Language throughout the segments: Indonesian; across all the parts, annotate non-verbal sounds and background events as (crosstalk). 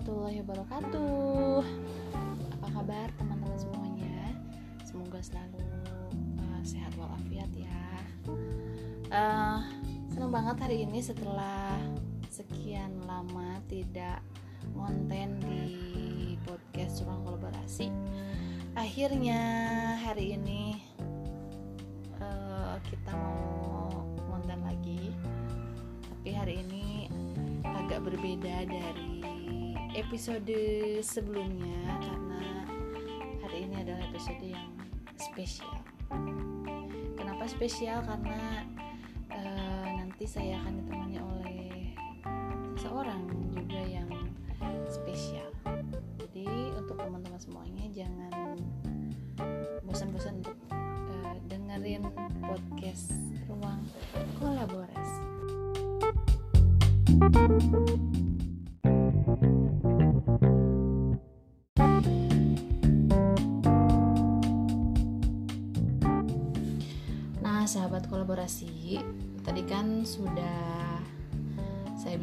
warahmatullahi wabarakatuh. Apa kabar teman-teman semuanya? Semoga selalu uh, sehat walafiat ya. Uh, senang banget hari ini setelah sekian lama tidak konten di podcast ruang kolaborasi. Akhirnya hari ini uh, kita mau konten lagi. Tapi hari ini agak berbeda dari episode sebelumnya karena hari ini adalah episode yang spesial. Kenapa spesial? Karena uh, nanti saya akan ditemani oleh seorang juga yang spesial. Jadi untuk teman-teman semuanya jangan bosan-bosan untuk uh, dengerin podcast ruang kolaborasi. Nah,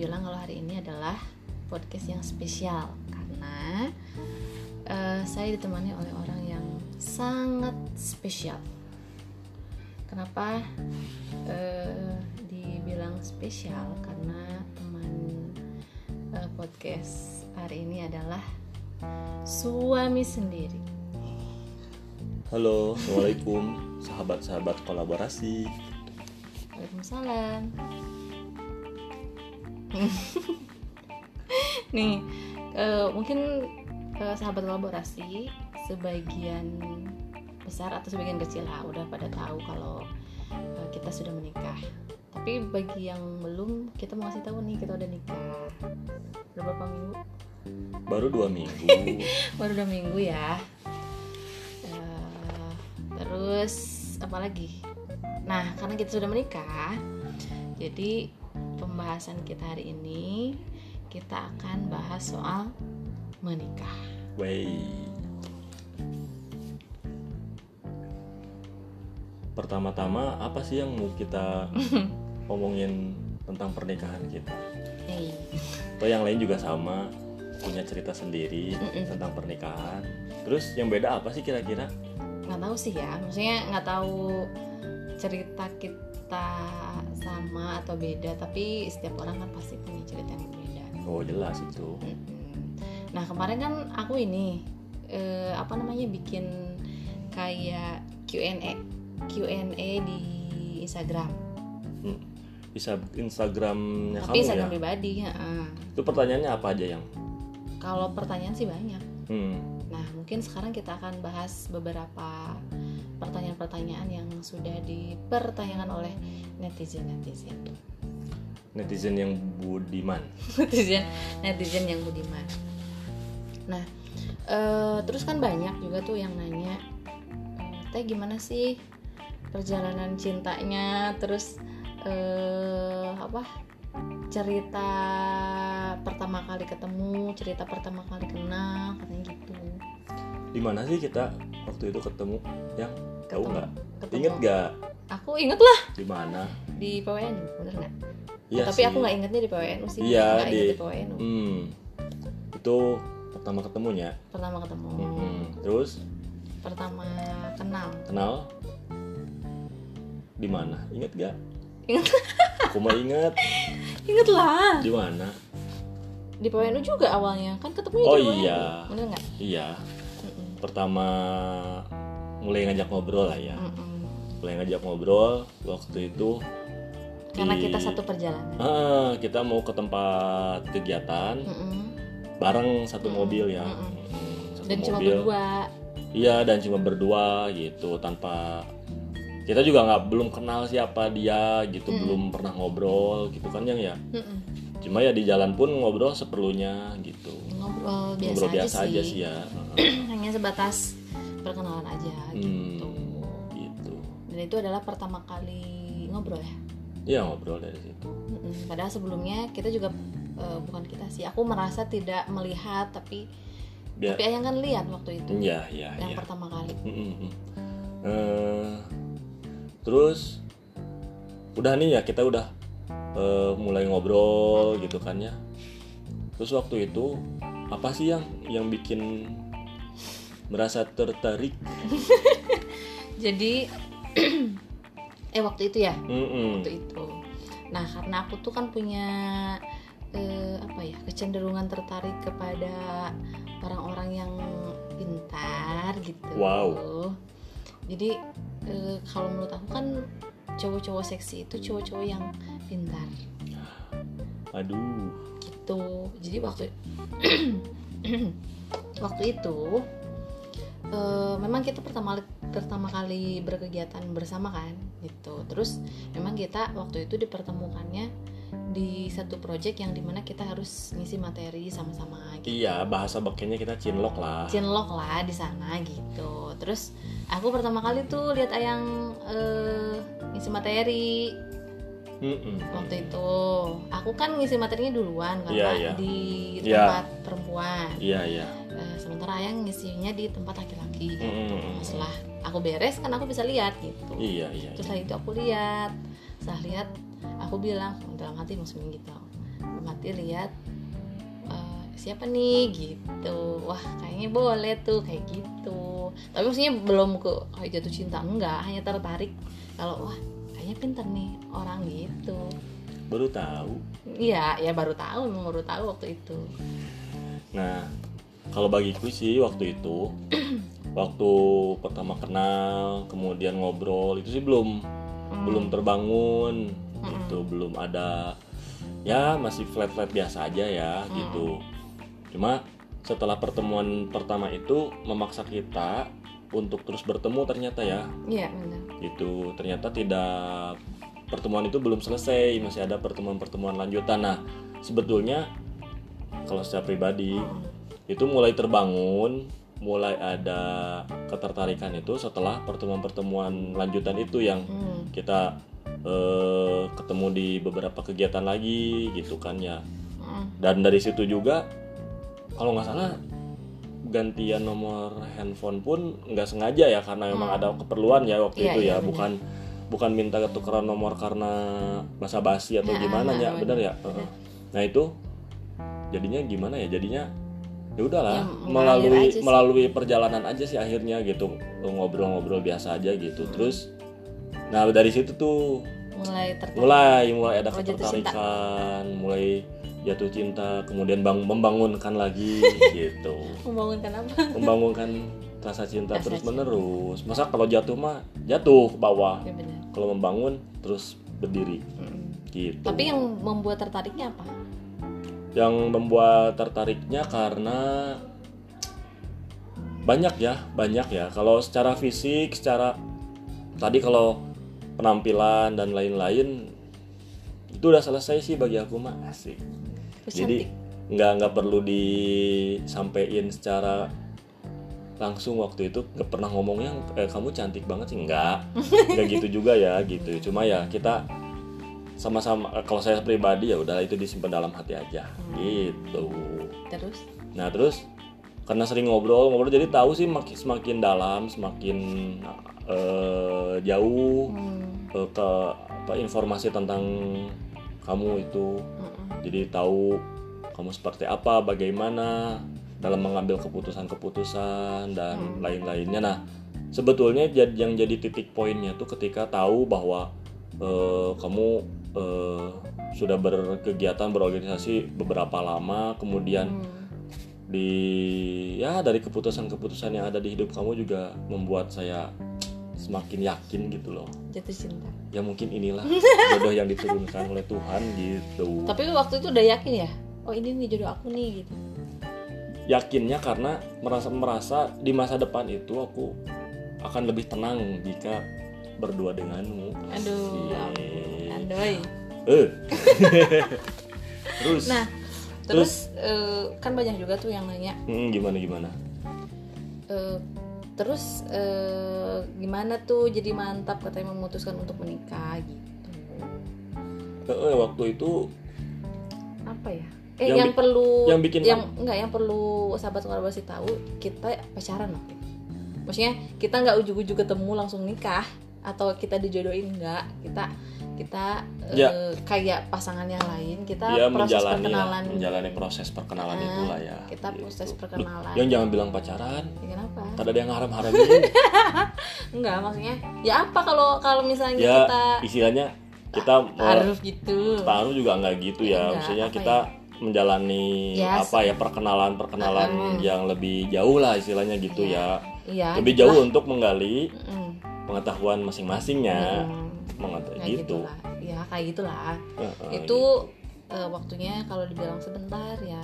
bilang kalau hari ini adalah podcast yang spesial karena uh, saya ditemani oleh orang yang sangat spesial. Kenapa uh, dibilang spesial? Karena teman uh, podcast hari ini adalah suami sendiri. Halo, assalamualaikum, sahabat-sahabat kolaborasi. Waalaikumsalam. (laughs) Nih, uh, mungkin uh, sahabat kolaborasi sebagian besar atau sebagian kecil lah udah pada tahu kalau uh, kita sudah menikah. Tapi bagi yang belum, kita mau kasih tahu nih kita udah nikah. Berapa minggu? Baru dua minggu. (laughs) Baru dua minggu ya. Uh, terus apa lagi? Nah, karena kita sudah menikah, jadi pembahasan kita hari ini kita akan bahas soal menikah. Wey. Pertama-tama apa sih yang mau kita (laughs) ngomongin tentang pernikahan kita? Hey. Atau yang lain juga sama punya cerita sendiri tentang pernikahan. Terus yang beda apa sih kira-kira? Nggak tahu sih ya, maksudnya nggak tahu cerita kita sama atau beda, tapi setiap orang kan pasti punya cerita yang berbeda. Oh jelas itu. Nah kemarin kan aku ini eh, apa namanya bikin kayak Q&A Q&A di Instagram. Hmm. Bisa Instagramnya Tapi kamu Instagram ya? pribadi ya. Itu pertanyaannya apa aja yang? Kalau pertanyaan sih banyak. Hmm. Nah mungkin sekarang kita akan bahas beberapa pertanyaan-pertanyaan yang sudah dipertanyakan oleh netizen netizen Netizen yang budiman. netizen netizen yang budiman. Nah eh, terus kan banyak juga tuh yang nanya, eh, teh gimana sih perjalanan cintanya, terus eh, apa cerita pertama kali ketemu, cerita pertama kali kenal, katanya gitu. Di mana sih kita waktu itu ketemu? Yang tahu nggak? Ingat nggak Aku inget lah di mana? di PWN, bener nggak? Iya Tapi sih. aku nggak ingetnya di PWNU sih, Iya, nggak di- inget di PWNU. Hmm. Itu pertama ketemunya. Pertama ketemu, Hmm. Terus pertama kenal. kenal di mana? Ingat gak? Ingat. Aku mah ingat (laughs) Ingat lah. di mana? Di PWNU juga awalnya kan ketemu Oh di PWNU. iya. Bener nggak? Iya. Pertama mulai ngajak ngobrol lah ya. Mm-mm. Mulai ngajak ngobrol waktu itu. Karena di- kita satu perjalanan. Ah, kita mau ke tempat kegiatan Mm-mm. bareng satu mobil ya. Mm-mm. Mm, Satu Dan cuma mobil. berdua. Iya dan cuma berdua gitu tanpa kita juga nggak belum kenal siapa dia gitu belum pernah ngobrol gitu kan yang ya Mm-mm. cuma ya di jalan pun ngobrol seperlunya gitu Ngobrol biasa, ngobrol biasa aja, aja sih. sih ya (clears throat) Hanya sebatas perkenalan aja gitu. hmm, gitu Dan itu adalah pertama kali ngobrol ya. ya ngobrol dari situ Mm-mm. Padahal sebelumnya kita juga eh, bukan kita sih. Aku merasa tidak melihat tapi biar tapi Ayang kan lihat waktu itu ya ya yang ya pertama kali. Eh, terus udah nih ya kita udah eh, mulai ngobrol gitu kan ya terus waktu itu apa sih yang yang bikin merasa tertarik? (laughs) Jadi (clears throat) eh waktu itu ya? Mm-mm. waktu itu. Nah karena aku tuh kan punya eh, apa ya kecenderungan tertarik kepada orang-orang yang pintar gitu. Wow. jadi eh, kalau menurut aku kan cowok-cowok seksi itu cowok-cowok yang pintar. Aduh. Gitu. Jadi waktu (clears throat) waktu itu eh, memang kita pertama pertama kali berkegiatan bersama kan gitu. Terus memang kita waktu itu dipertemukannya di satu project yang di mana kita harus ngisi materi sama-sama gitu. Iya bahasa bekenya kita cinlok lah. Cinlok lah di sana gitu. Terus aku pertama kali tuh lihat ayang eh, ngisi materi Mm-mm. waktu itu. Aku kan ngisi materinya duluan karena Iya, iya. di Iya. tempat perempuan. Iya iya. Eh, sementara ayang ngisinya di tempat laki-laki. Mm-mm. setelah aku beres kan aku bisa lihat gitu. Iya iya terus setelah itu aku lihat. Setelah lihat aku bilang dalam hati maksudnya gitu. Dalam hati lihat eh, siapa nih? Gitu. Wah kayaknya boleh tuh kayak gitu. Tapi maksudnya belum ke kayak jatuh cinta. Enggak hanya tertarik kalau wah kayaknya pinter nih orang gitu. Baru tahu. Iya ya baru tahu memang baru tahu waktu itu. Nah, kalau bagiku sih waktu itu, (clears throat) waktu pertama kenal, kemudian ngobrol itu sih belum belum terbangun, gitu, belum ada, ya masih flat flat biasa aja ya, gitu. Cuma setelah pertemuan pertama itu memaksa kita untuk terus bertemu ternyata ya, iya benar gitu. Ternyata tidak pertemuan itu belum selesai, masih ada pertemuan-pertemuan lanjutan. Nah, sebetulnya kalau secara pribadi itu mulai terbangun, mulai ada ketertarikan itu setelah pertemuan-pertemuan lanjutan itu yang Hmm. kita eh, ketemu di beberapa kegiatan lagi gitu kan ya. Hmm. Dan dari situ juga kalau nggak salah gantian nomor handphone pun nggak sengaja ya karena memang ada keperluan ya waktu Iya, itu iya, ya, benar. bukan bukan minta tukeran nomor karena basa-basi atau Nah, gimana nah, ya, benar. benar ya. Heeh. Nah itu jadinya gimana ya? Jadinya ya udahlah Ya, melalui melalui perjalanan aja sih akhirnya gitu ngobrol-ngobrol biasa aja gitu. Hmm. Terus nah dari situ tuh mulai tertarik mulai mulai ada ketertarikan mulai jatuh cinta kemudian bang membangunkan lagi (laughs) gitu. Membangunkan apa? Membangunkan rasa cinta Rasa terus cinta. menerus. Masa kalau jatuh mah jatuh ke bawah. Ya benar. Kalau membangun terus berdiri. Mm. gitu. Tapi yang membuat tertariknya apa? Yang membuat tertariknya karena banyak ya banyak ya. Kalau secara fisik secara tadi kalau penampilan dan lain-lain itu udah selesai sih bagi aku mah asik Terus jadi nggak nggak perlu disampaikan secara langsung waktu itu nggak pernah ngomongnya eh, kamu cantik banget sih. Nggak. (laughs) Nggak gitu juga ya gitu. Cuma ya kita sama-sama eh, kalau saya pribadi ya udah itu disimpan dalam hati aja. Gitu. Terus? Nah terus karena sering ngobrol ngobrol jadi tahu sih makin semakin dalam semakin eh, jauh hmm. eh, ke apa informasi tentang kamu itu. Mm-mm. Jadi tahu kamu seperti apa, bagaimana dalam mengambil keputusan-keputusan dan lain-lainnya. Nah, sebetulnya yang jadi titik poinnya tuh ketika tahu bahwa eh, kamu eh, sudah berkegiatan berorganisasi beberapa lama, kemudian Hmm. di ya dari keputusan-keputusan yang ada di hidup kamu juga membuat saya semakin yakin gitu loh. jatuh cinta Ya mungkin inilah (laughs) jodoh yang diturunkan oleh Tuhan gitu. tapi waktu itu udah yakin ya oh ini nih jodoh aku nih gitu yakinnya karena merasa merasa di masa depan itu aku akan lebih tenang jika berdua denganmu. aduh Iya. andoy Eh. (laughs) Terus nah terus eh, kan banyak juga tuh yang nanya Hmm, gimana gimana? eh, terus eh, gimana tuh jadi mantap katanya memutuskan untuk menikah gitu? Eh, waktu itu apa ya? Eh Yang yang, bi- perlu yang bikin yang enggak yang perlu sahabat kolaborasi tahu kita pacaran loh maksudnya kita nggak ujuk-ujuk ketemu langsung nikah atau kita dijodohin enggak. Kita kita Ya. eh, kayak pasangan yang lain kita Dia proses menjalani lah, perkenalan menjalani proses perkenalan Ah, itulah ya. kita proses Duh, perkenalan. yang jangan bilang pacaran. Ya, kenapa Tak ada yang haram-haramin. enggak (laughs) maksudnya ya apa kalau kalau misalnya ya kita istilahnya kita mau harus gitu taruh juga nggak gitu ya. Enggak, Maksudnya kita menjalani Ya, apa ya perkenalan-perkenalan Mm. yang lebih jauh lah istilahnya gitu ya. iya Lebih jauh untuk menggali Mm, pengetahuan masing-masingnya. mm, Mengat- nah, gitu. gitulah. ya kayak gitulah Heeh, itu gitu. eh, waktunya kalau dibilang sebentar ya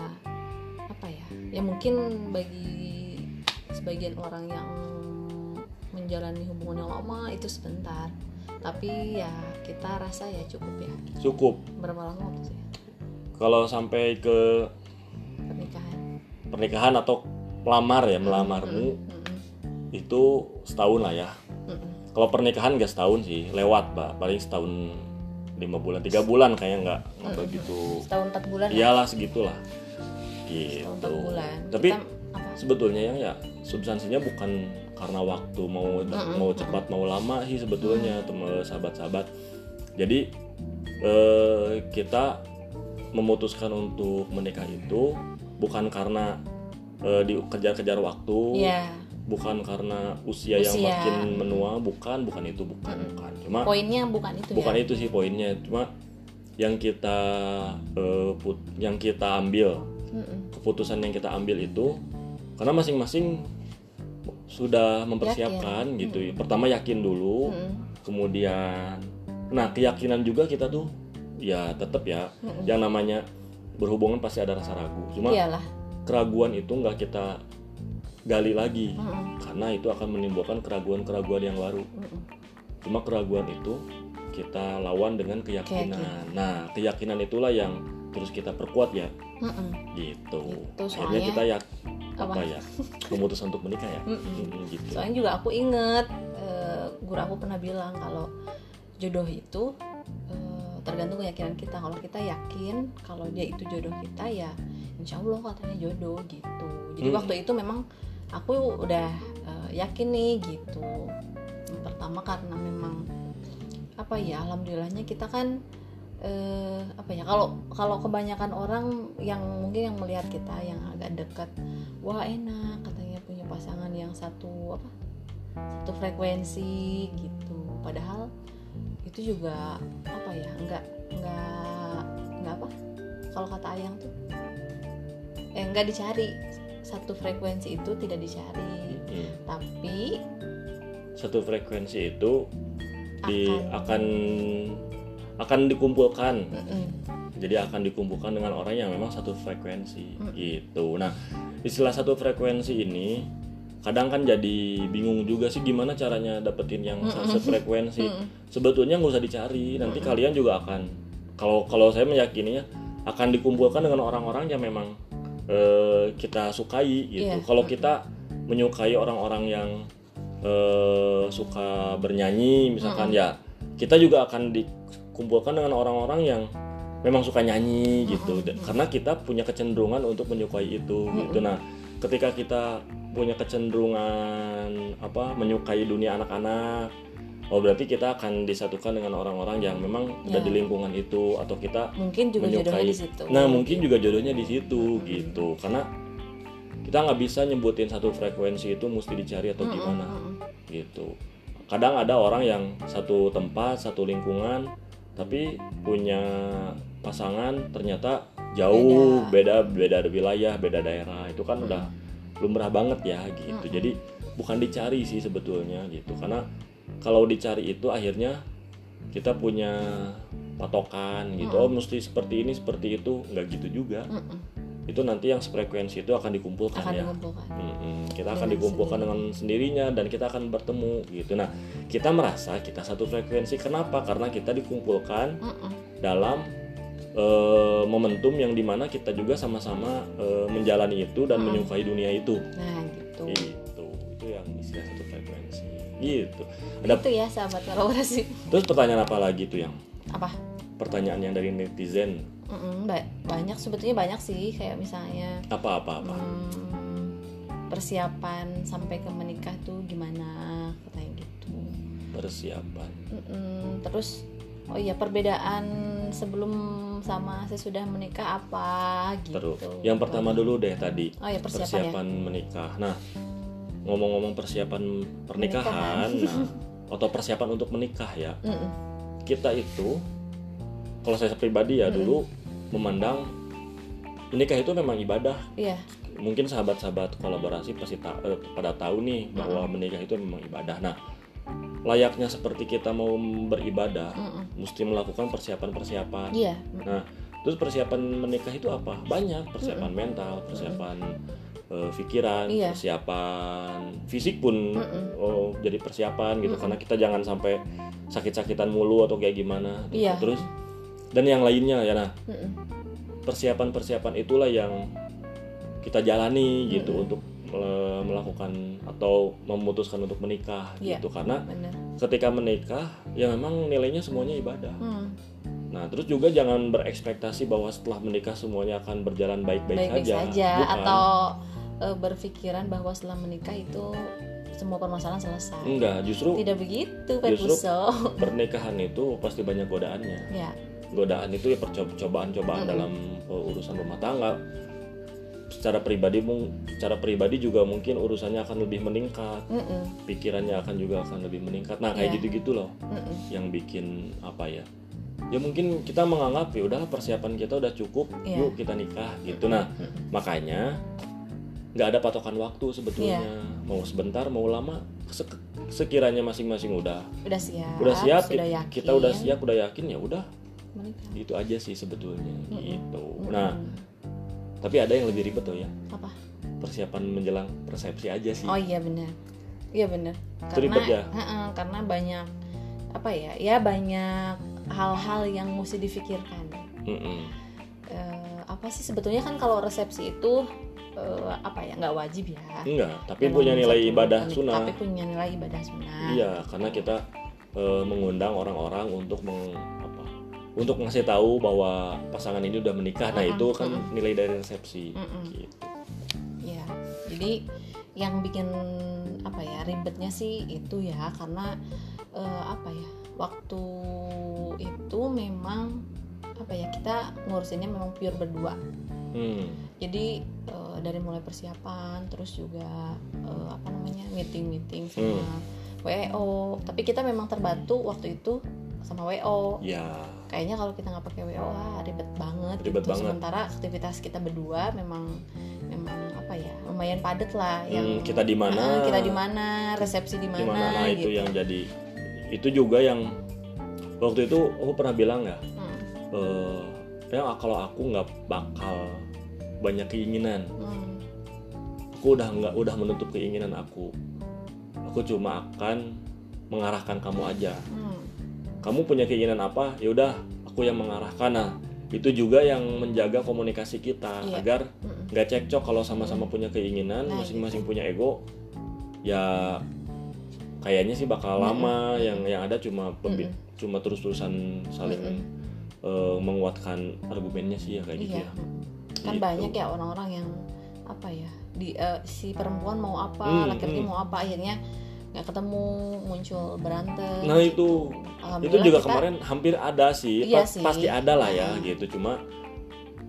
apa ya ya mungkin bagi sebagian orang yang menjalani hubungan yang lama itu sebentar tapi ya kita rasa ya cukup ya cukup. berapa lama waktu sih Kalau sampai ke pernikahan pernikahan atau melamar ya melamarmu Mm-mm. itu setahun lah ya. Kalau pernikahan gak setahun sih, lewat pak, paling setahun lima bulan, tiga bulan kayaknya nggak nggak begitu. setahun empat bulan lah. Iyalah segitulah. Gitu. bulan Tapi kita apa sebetulnya yang ya substansinya bukan karena waktu mau mau cepat mau lama sih sebetulnya teman sahabat-sahabat. Jadi eh, kita memutuskan untuk menikah itu bukan karena eh, dikejar-kejar waktu, ya bukan karena usia, yang Usia. makin menua, bukan, bukan itu, bukan, bukan. Cuma poinnya bukan itu bukan ya itu sih poinnya, cuma yang kita eh, put- yang kita ambil Mm-mm. keputusan yang kita ambil itu karena masing-masing sudah mempersiapkan gitu ya. Pertama yakin dulu, Mm-mm. kemudian nah keyakinan juga kita tuh ya tetap ya yang namanya berhubungan pasti ada rasa ragu. Cuma iyalah keraguan itu nggak kita gali lagi Mm-mm. karena itu akan menimbulkan keraguan-keraguan yang baru. Mm-mm. Cuma keraguan itu kita lawan dengan keyakinan. Nah, keyakinan itulah yang terus kita perkuat ya Mm-mm. gitu. Gitu, Akhirnya soalnya- kita ya apa, apa? ya memutuskan untuk menikah ya. Mm-mm. Mm, gitu. soalnya juga aku inget eh, guru aku pernah bilang kalau jodoh itu eh, tergantung keyakinan kita kalau kita yakin kalau dia itu jodoh kita ya insya Allah katanya jodoh gitu jadi Hmm. waktu itu memang aku udah eh, yakin nih gitu. Yang pertama karena memang apa ya alhamdulillahnya kita kan eh, apa ya kalau kalau kebanyakan orang yang mungkin yang melihat kita yang agak dekat wah enak katanya punya pasangan yang satu apa satu frekuensi gitu. Padahal itu juga apa ya nggak nggak nggak apa kalau kata ayang tuh eh nggak dicari satu frekuensi itu tidak dicari Mm. tapi Satu frekuensi itu di Akan. akan akan dikumpulkan. mm-mm, Jadi akan dikumpulkan dengan orang yang memang satu frekuensi Mm. gitu. Nah, istilah satu frekuensi ini kadang kan jadi bingung juga sih gimana caranya dapetin yang sefrekuensi. Sebetulnya nggak usah dicari, nanti kalian juga akan kalau kalau saya meyakininya akan dikumpulkan dengan orang-orang yang memang eh, kita sukai gitu. Iya. Kalau kita menyukai orang-orang yang eh, suka bernyanyi misalkan ya, kita juga akan dikumpulkan dengan orang-orang yang memang suka nyanyi gitu. Dan- Karena kita punya kecenderungan untuk menyukai itu gitu. Nah, ketika kita punya kecenderungan apa menyukai dunia anak-anak oh berarti kita akan disatukan dengan orang-orang yang memang udah Ya. di lingkungan itu atau kita mungkin juga jodohnya menyukai di situ. Nah mungkin juga jodohnya di situ gitu. Karena kita nggak bisa nyebutin satu frekuensi itu mesti dicari atau gimana Mm-mm. gitu. Kadang ada orang yang satu tempat satu lingkungan tapi punya pasangan ternyata jauh beda. beda, wilayah beda daerah. Itu kan udah lumrah banget ya gitu. Jadi bukan dicari sih sebetulnya gitu. Karena kalau dicari itu akhirnya kita punya patokan gitu oh mesti seperti ini seperti itu nggak gitu juga itu nanti yang sefrekuensi itu akan dikumpulkan akan ya dikumpulkan Mm-mm. kita akan dikumpulkan dengan sendirinya dan kita akan bertemu gitu. Nah, kita merasa kita satu frekuensi. Kenapa? Karena kita dikumpulkan Mm-mm. dalam eh, momentum yang di mana kita juga sama-sama eh, menjalani itu dan menyukai dunia itu. nah gitu Gitu. Ada itu ya sahabat kolaborasi terus pertanyaan apa lagi tuh yang apa pertanyaan yang dari netizen Mm-mm, ba- banyak sebetulnya banyak sih kayak misalnya apa apa apa? hmm, persiapan sampai ke menikah tuh gimana katanya gitu Persiapan. Mm-mm, terus oh iya perbedaan sebelum sama sesudah menikah apa gitu Terus, yang pertama dulu deh tadi oh ya persiapan, ya menikah. Nah, ngomong-ngomong persiapan pernikahan, nah, atau persiapan untuk menikah ya, Mm-mm. kita itu, kalau saya pribadi ya Mm-mm. dulu memandang menikah itu memang ibadah. iya Mungkin sahabat-sahabat kolaborasi pasti ta- eh, pada tahu nih bahwa menikah itu memang ibadah. Nah, layaknya seperti kita mau beribadah, Mm-mm. mesti melakukan persiapan-persiapan. iya Nah, terus persiapan menikah itu apa? Banyak persiapan mental, persiapan pikiran, Iya. persiapan fisik pun Mm-mm. oh jadi persiapan gitu karena kita jangan sampai sakit-sakitan mulu atau kayak gimana. gitu. Iya. Terus dan yang lainnya ya nah Mm-mm. persiapan-persiapan itulah yang kita jalani gitu untuk eh, melakukan atau memutuskan untuk menikah Iya. gitu karena bener ketika menikah ya memang nilainya semuanya ibadah. Hmm. Nah, terus juga jangan berekspektasi bahwa setelah menikah semuanya akan berjalan baik-baik baik-baik saja. saja Bukan. atau eh, berpikiran bahwa setelah menikah itu semua permasalahan selesai enggak, justru tidak begitu Justru- Pepuso (laughs) pernikahan itu pasti banyak godaannya. ya Godaan itu ya percobaan-cobaan dalam uh, urusan rumah tangga. Secara pribadi secara pribadi juga mungkin urusannya akan lebih meningkat, Mm-mm. pikirannya akan juga akan lebih meningkat. Nah, kayak Iya. gitu-gitu loh Mm-mm. yang bikin apa ya? Ya mungkin kita menganggap ya udahlah persiapan kita udah cukup, Iya. yuk kita nikah gitu. Nah, makanya nggak ada patokan waktu sebetulnya. Iya. mau sebentar mau lama sek- sekiranya masing-masing udah udah siap udah siap sudah yakin. kita udah siap udah yakin ya udah. Menikah. Itu aja sih sebetulnya gitu. Mm-mm. nah tapi ada yang lebih ribet tuh ya. Apa? Persiapan menjelang persepsi aja sih. Oh iya benar. Iya benar. Itu ribet ya? Heeh, karena banyak apa ya ya banyak hal-hal yang mesti difikirkan. Mm-mm. Eh, apa sih sebetulnya kan kalau resepsi itu eh, apa ya nggak wajib ya. Enggak tapi Memang punya nilai ibadah sunnah. tapi punya nilai ibadah sunnah. Iya karena kita eh, mengundang orang-orang untuk meng, apa untuk ngasih tahu bahwa pasangan ini udah menikah. Nah itu kan nilai dari resepsi gitu. Ya jadi yang bikin apa ya ribetnya sih itu ya karena eh, apa ya waktu itu memang apa ya kita ngurusinnya memang pure berdua. Hmm. Jadi eh, dari mulai persiapan terus juga eh, apa namanya meeting meeting sama wo tapi kita memang terbantu waktu itu sama wo ya kayaknya kalau kita nggak pakai wo ah, ribet banget Ribet gitu. banget. sementara aktivitas kita berdua memang memang apa ya lumayan padat lah yang Hmm, kita di mana? Ah, kita di mana resepsi di mana nah itu gitu. yang jadi itu juga yang waktu itu aku pernah bilang nggak? Hmm, eh yang kalau aku nggak bakal banyak keinginan. Hmm, aku udah nggak udah menutup keinginan aku. Aku cuma akan mengarahkan kamu aja. Hmm. kamu punya keinginan apa? Ya udah aku yang mengarahkan. Nah itu juga yang menjaga komunikasi kita Iya. agar Mm-mm. nggak cekcok kalau sama-sama punya keinginan Nah, masing-masing punya ego. Ya kayaknya sih bakal lama. Yang yang ada cuma pembi- cuma terus-terusan saling eh, menguatkan argumennya sih ya kayak gitu iya. ya kan Gitu. banyak ya orang-orang yang apa ya di eh, si perempuan mau apa Hmm, laki-laki hmm. mau apa akhirnya nggak ketemu muncul berantem. Nah itu. Itu juga kita- kemarin hampir ada sih Iya Pa- sih. pasti ada lah ya Hmm. gitu. Cuma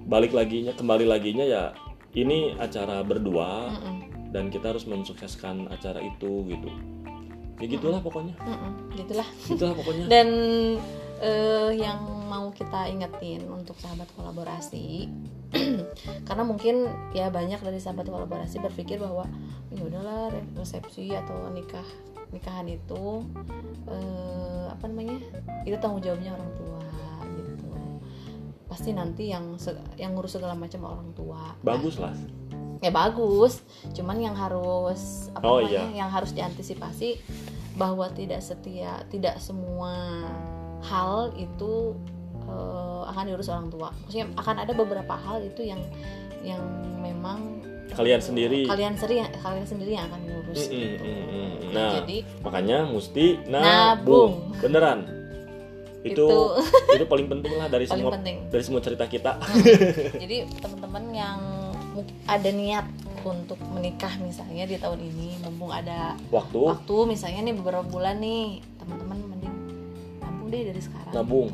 balik laginya kembali laginya ya ini acara berdua Mm-mm, dan kita harus mensukseskan acara itu gitu. Ya gitulah pokoknya. Mm-mm, gitulah. Gitulah pokoknya. (laughs) Dan eh, yang mau kita ingetin untuk sahabat kolaborasi (clears throat) karena mungkin ya banyak dari sahabat kolaborasi berpikir bahwa ya udahlah re- resepsi atau nikah nikahan itu eh, apa namanya itu tanggung jawabnya orang tua gitu. Pasti nanti yang yang ngurus segala macam orang tua. Bagus lah. Ya bagus cuman yang harus apa Oh, namanya iya. yang harus diantisipasi bahwa tidak setia tidak semua hal itu eh, akan diurus orang tua maksudnya akan ada beberapa hal itu yang yang memang kalian sendiri kalian sendiri kalian sendiri yang akan ngurus Mm, mm, gitu. mm, mm. Nah, jadi makanya mesti nabung, Nabung. beneran itu Itu. (laughs) itu paling penting lah dari paling semua penting dari semua cerita kita (laughs) jadi teman-teman yang ada niat untuk menikah misalnya di tahun ini mumpung ada waktu waktu misalnya nih beberapa bulan nih teman-teman deh dari sekarang. Nabung.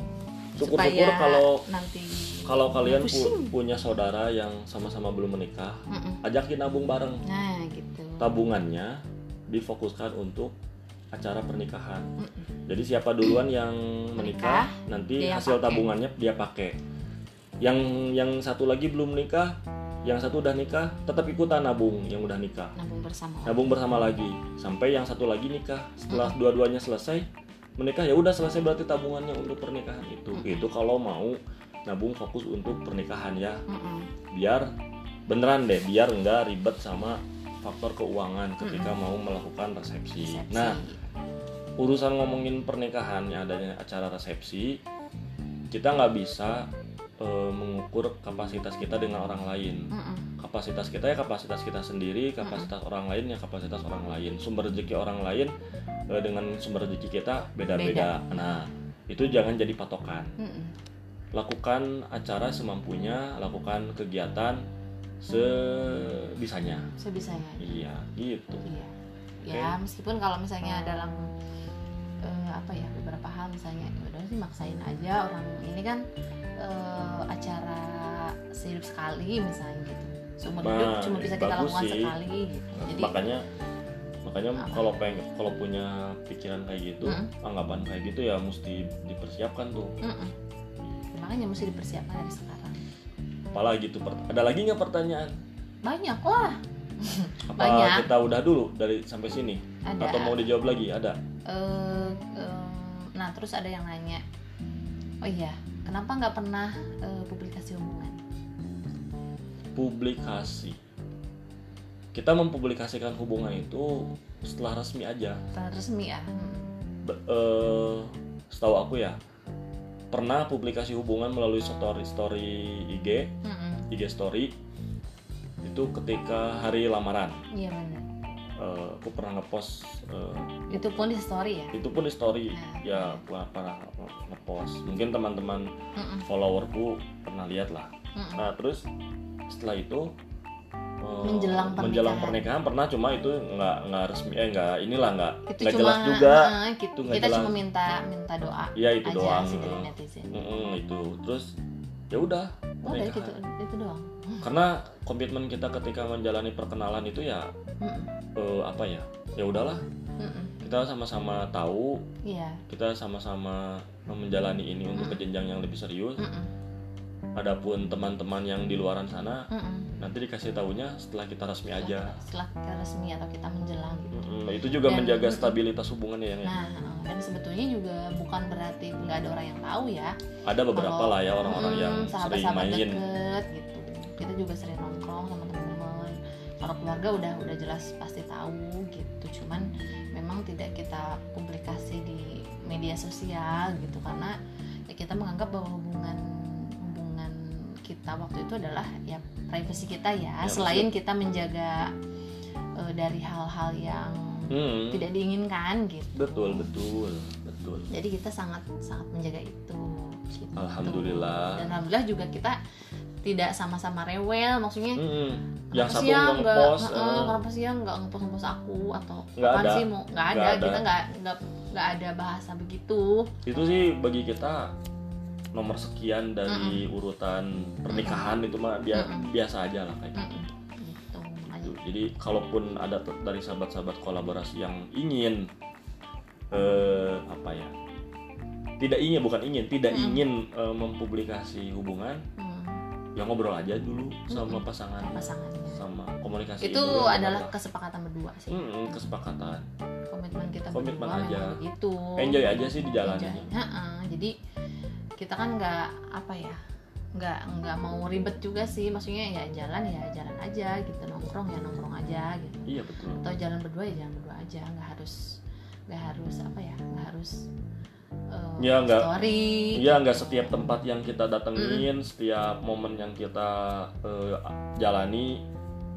Syukur-syukur kalau nanti kalau kalian pu- punya saudara yang sama-sama belum menikah Mm-mm. ajakin nabung bareng. Nah gitu. Tabungannya difokuskan untuk acara pernikahan. Mm-mm. jadi siapa duluan yang menikah Menikah, nanti hasil pakai. tabungannya dia pakai. Yang yang satu lagi belum nikah yang satu udah nikah tetap ikutan nabung yang udah nikah. Nabung bersama nabung bersama lagi. Sampai yang satu lagi nikah. Setelah dua-duanya selesai menikah ya udah selesai berarti tabungannya untuk pernikahan itu itu kalau mau nabung fokus untuk pernikahan ya Mm-mm. biar beneran deh biar nggak ribet sama faktor keuangan ketika mau melakukan resepsi. Resepsi. Nah urusan ngomongin pernikahan yang adanya acara resepsi kita nggak bisa eh, mengukur kapasitas kita dengan orang lain Mm-mm. Kapasitas kita ya kapasitas kita sendiri kapasitas orang lain ya kapasitas orang lain. Sumber rezeki orang lain eh, dengan sumber rezeki kita beda-beda. Nah itu jangan jadi patokan. Mm-mm. lakukan acara semampunya lakukan kegiatan sebisanya. Sebisanya. Iya gitu. Iya. Ya, meskipun kalau misalnya dalam eh, apa ya beberapa hal misalnya ya udah sih maksain aja orang ini kan eh, acara sehidup sekali misalnya gitu. Seumur hidup Nah, cuma bisa kita lakukan sih. sekali gitu. Jadi makanya makanya Apa? kalau pengen kalau punya pikiran kayak gitu Mm. anggapan kayak gitu ya mesti dipersiapkan tuh mm-mm. makanya mesti dipersiapkan dari sekarang. apalagi tuh ada lagi nggak pertanyaan Banyak lah. apa Banyak. kita udah dulu dari sampai sini Ada. atau mau dijawab lagi ada Eh, em, nah terus ada yang nanya, oh iya, kenapa nggak pernah eh, publikasi hubungan? Publikasi kita mempublikasikan hubungan itu setelah resmi aja Secara resmi ya. Hmm. Be- eh, setahu aku ya pernah publikasi hubungan melalui story story IG Mm-mm. IG story itu ketika hari lamaran Iya benar. Eh, aku pernah ngepost eh, Itu pun di story ya. itu pun di story Nah. ya aku pernah ngepost mungkin teman-teman Mm-mm. followerku pernah lihat lah Mm-mm. nah terus setelah itu eh, Menjelang menjelang pernikahan. pernikahan pernah cuma itu nggak nggak resmi eh nggak inilah nggak nggak jelas juga eh, kita, Itu kita jelas. cuma minta minta doa Iya itu aja doang sih dari. Mm-mm, itu terus ya udah Oh, dari pernikahan. gitu, itu doang. karena komitmen kita ketika menjalani perkenalan itu ya eh, apa ya ya udahlah kita sama-sama tahu Iya. kita sama-sama menjalani ini untuk ke jenjang yang lebih serius Mm-mm. Adapun teman-teman yang di luaran sana Mm-mm. nanti dikasih tahunya setelah kita resmi aja Setelah kita resmi atau kita menjelang gitu. Mm-mm, itu juga Dan- menjaga stabilitas hubungan ya yang Nah, dan sebetulnya juga bukan berarti nggak ada orang yang tahu ya. ada beberapa Kalau, lah ya orang-orang mm, yang sering sahabat-sahabat main deket gitu. Kita juga sering nongkrong sama teman-teman. Kalau keluarga udah udah jelas pasti tahu gitu. Cuman memang tidak kita publikasi di media sosial gitu karena ya kita menganggap bahwa hubungan kita waktu itu adalah ya privasi kita ya. Ya, Selain kita menjaga eh, dari hal-hal yang Hmm, tidak diinginkan gitu. betul betul betul Jadi kita sangat sangat menjaga itu. gitu. Alhamdulillah. Dan alhamdulillah juga kita tidak sama-sama rewel, maksudnya Mm-mm. yang kenapa satu ya nggak kenapa sih ya nggak ngepost ngepost aku atau Nggak ada. sih mau nggak ada, ada. kita nggak nggak nggak ada bahasa begitu. itu sih bagi kita nomor sekian dari urutan pernikahan itu mah dia Mm-mm. biasa aja lah kayak gitu. Mm-mm. Gitu, makanya. Gitu. Jadi kalaupun ada t- dari sahabat-sahabat kolaborasi yang ingin eh apa ya? Tidak ingin bukan ingin, tidak Mm. ingin eh, mempublikasi hubungan, Hmm, ya ngobrol aja dulu sama pasangan pasangannya. sama komunikasi Itu adalah apa. kesepakatan berdua sih. Mm-mm, kesepakatan. Komitmen kita Komitmen berdua aja. begitu. Enjoy aja sih di jalan Enjoy. Heeh, jadi kita kan nggak apa ya nggak nggak mau ribet juga sih. Maksudnya ya jalan ya jalan aja gitu. Nongkrong ya nongkrong aja gitu. Iya betul. atau jalan berdua ya jalan berdua aja. Nggak harus nggak harus apa ya nggak harus eh, Ya, nggak- story. Iya nggak setiap tempat yang kita datengin, setiap momen yang kita eh, jalani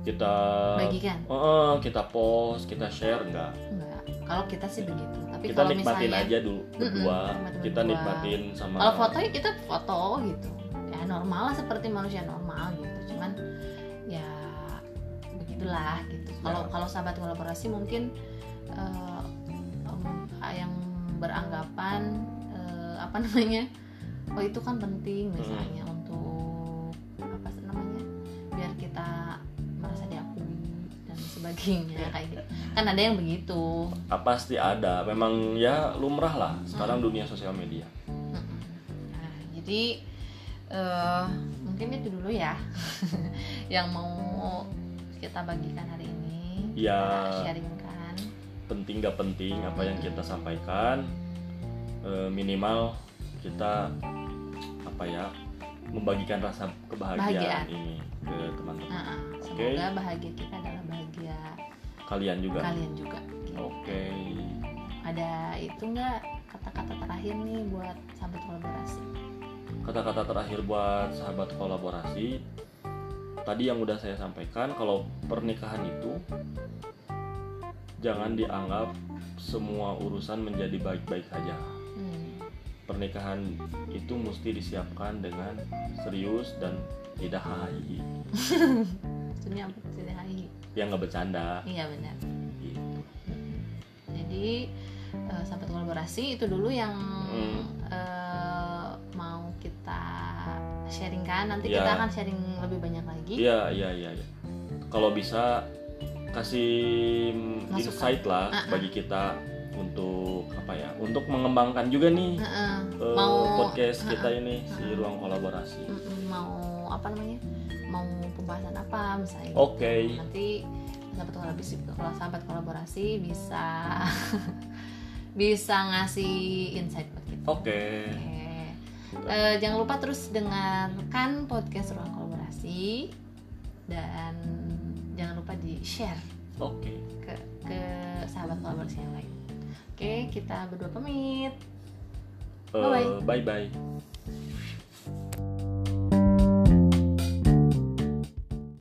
kita bagikan. Eh, kita post, kita share nggak. nggak kalau kita sih begitu tapi Kita kalau nikmatin misalnya aja dulu berdua. Kita berdua. nikmatin sama. kalau foto ya kita foto gitu ya normal lah seperti manusia normal gitu cuman ya begitulah gitu kalau Ya. kalau sahabat kolaborasi mungkin em, yang beranggapan eh, apa (laughs) namanya oh itu kan penting misalnya untuk apa namanya biar kita sebagainya kayak gitu. Kan ada yang begitu. Ah, pasti ada. Memang ya lumrah lah sekarang dunia sosial media. Mm-mm. Nah, jadi eh, mungkin itu dulu ya (laughs) yang mau kita bagikan hari ini. Ya. Kita sharingkan. penting gak penting apa yang kita sampaikan. Eh, minimal kita apa ya membagikan rasa kebahagiaan Bahagiaan. ini ke teman-teman. Nah, semoga bahagia kita bahagia kalian juga kalian juga. Gitu. oke Ada itu nggak kata-kata terakhir nih buat sahabat kolaborasi? kata-kata terakhir buat sahabat kolaborasi tadi yang udah saya sampaikan kalau pernikahan itu jangan dianggap semua urusan menjadi baik-baik saja Hmm. pernikahan itu mesti disiapkan dengan serius dan tidak hahi (laughs) Maksudnya? Tidak. Yang nggak bercanda Iya benar. gitu. Jadi eh, sahabat kolaborasi itu dulu yang Hmm. eh, mau kita sharingkan. Nanti Ya. kita akan sharing lebih banyak lagi. iya iya iya iya. kalau bisa kasih Masukan. insight lah Ah, ah. bagi kita untuk apa ya untuk mengembangkan juga nih Heeh. eh, mau podcast ah, kita ah. ini si ruang kolaborasi Mm-mm, mau apa namanya? Pembahasan apa misalnya? oke Nanti sahabat kolaborasi kalau sahabat kolaborasi bisa (laughs) bisa ngasih insight buat kita. oke. Eh, jangan lupa terus dengarkan podcast ruang kolaborasi dan jangan lupa di share oke ke ke sahabat kolaborasi yang lain. Oke, kita berdua pamit. Eh, Bye-bye. bye bye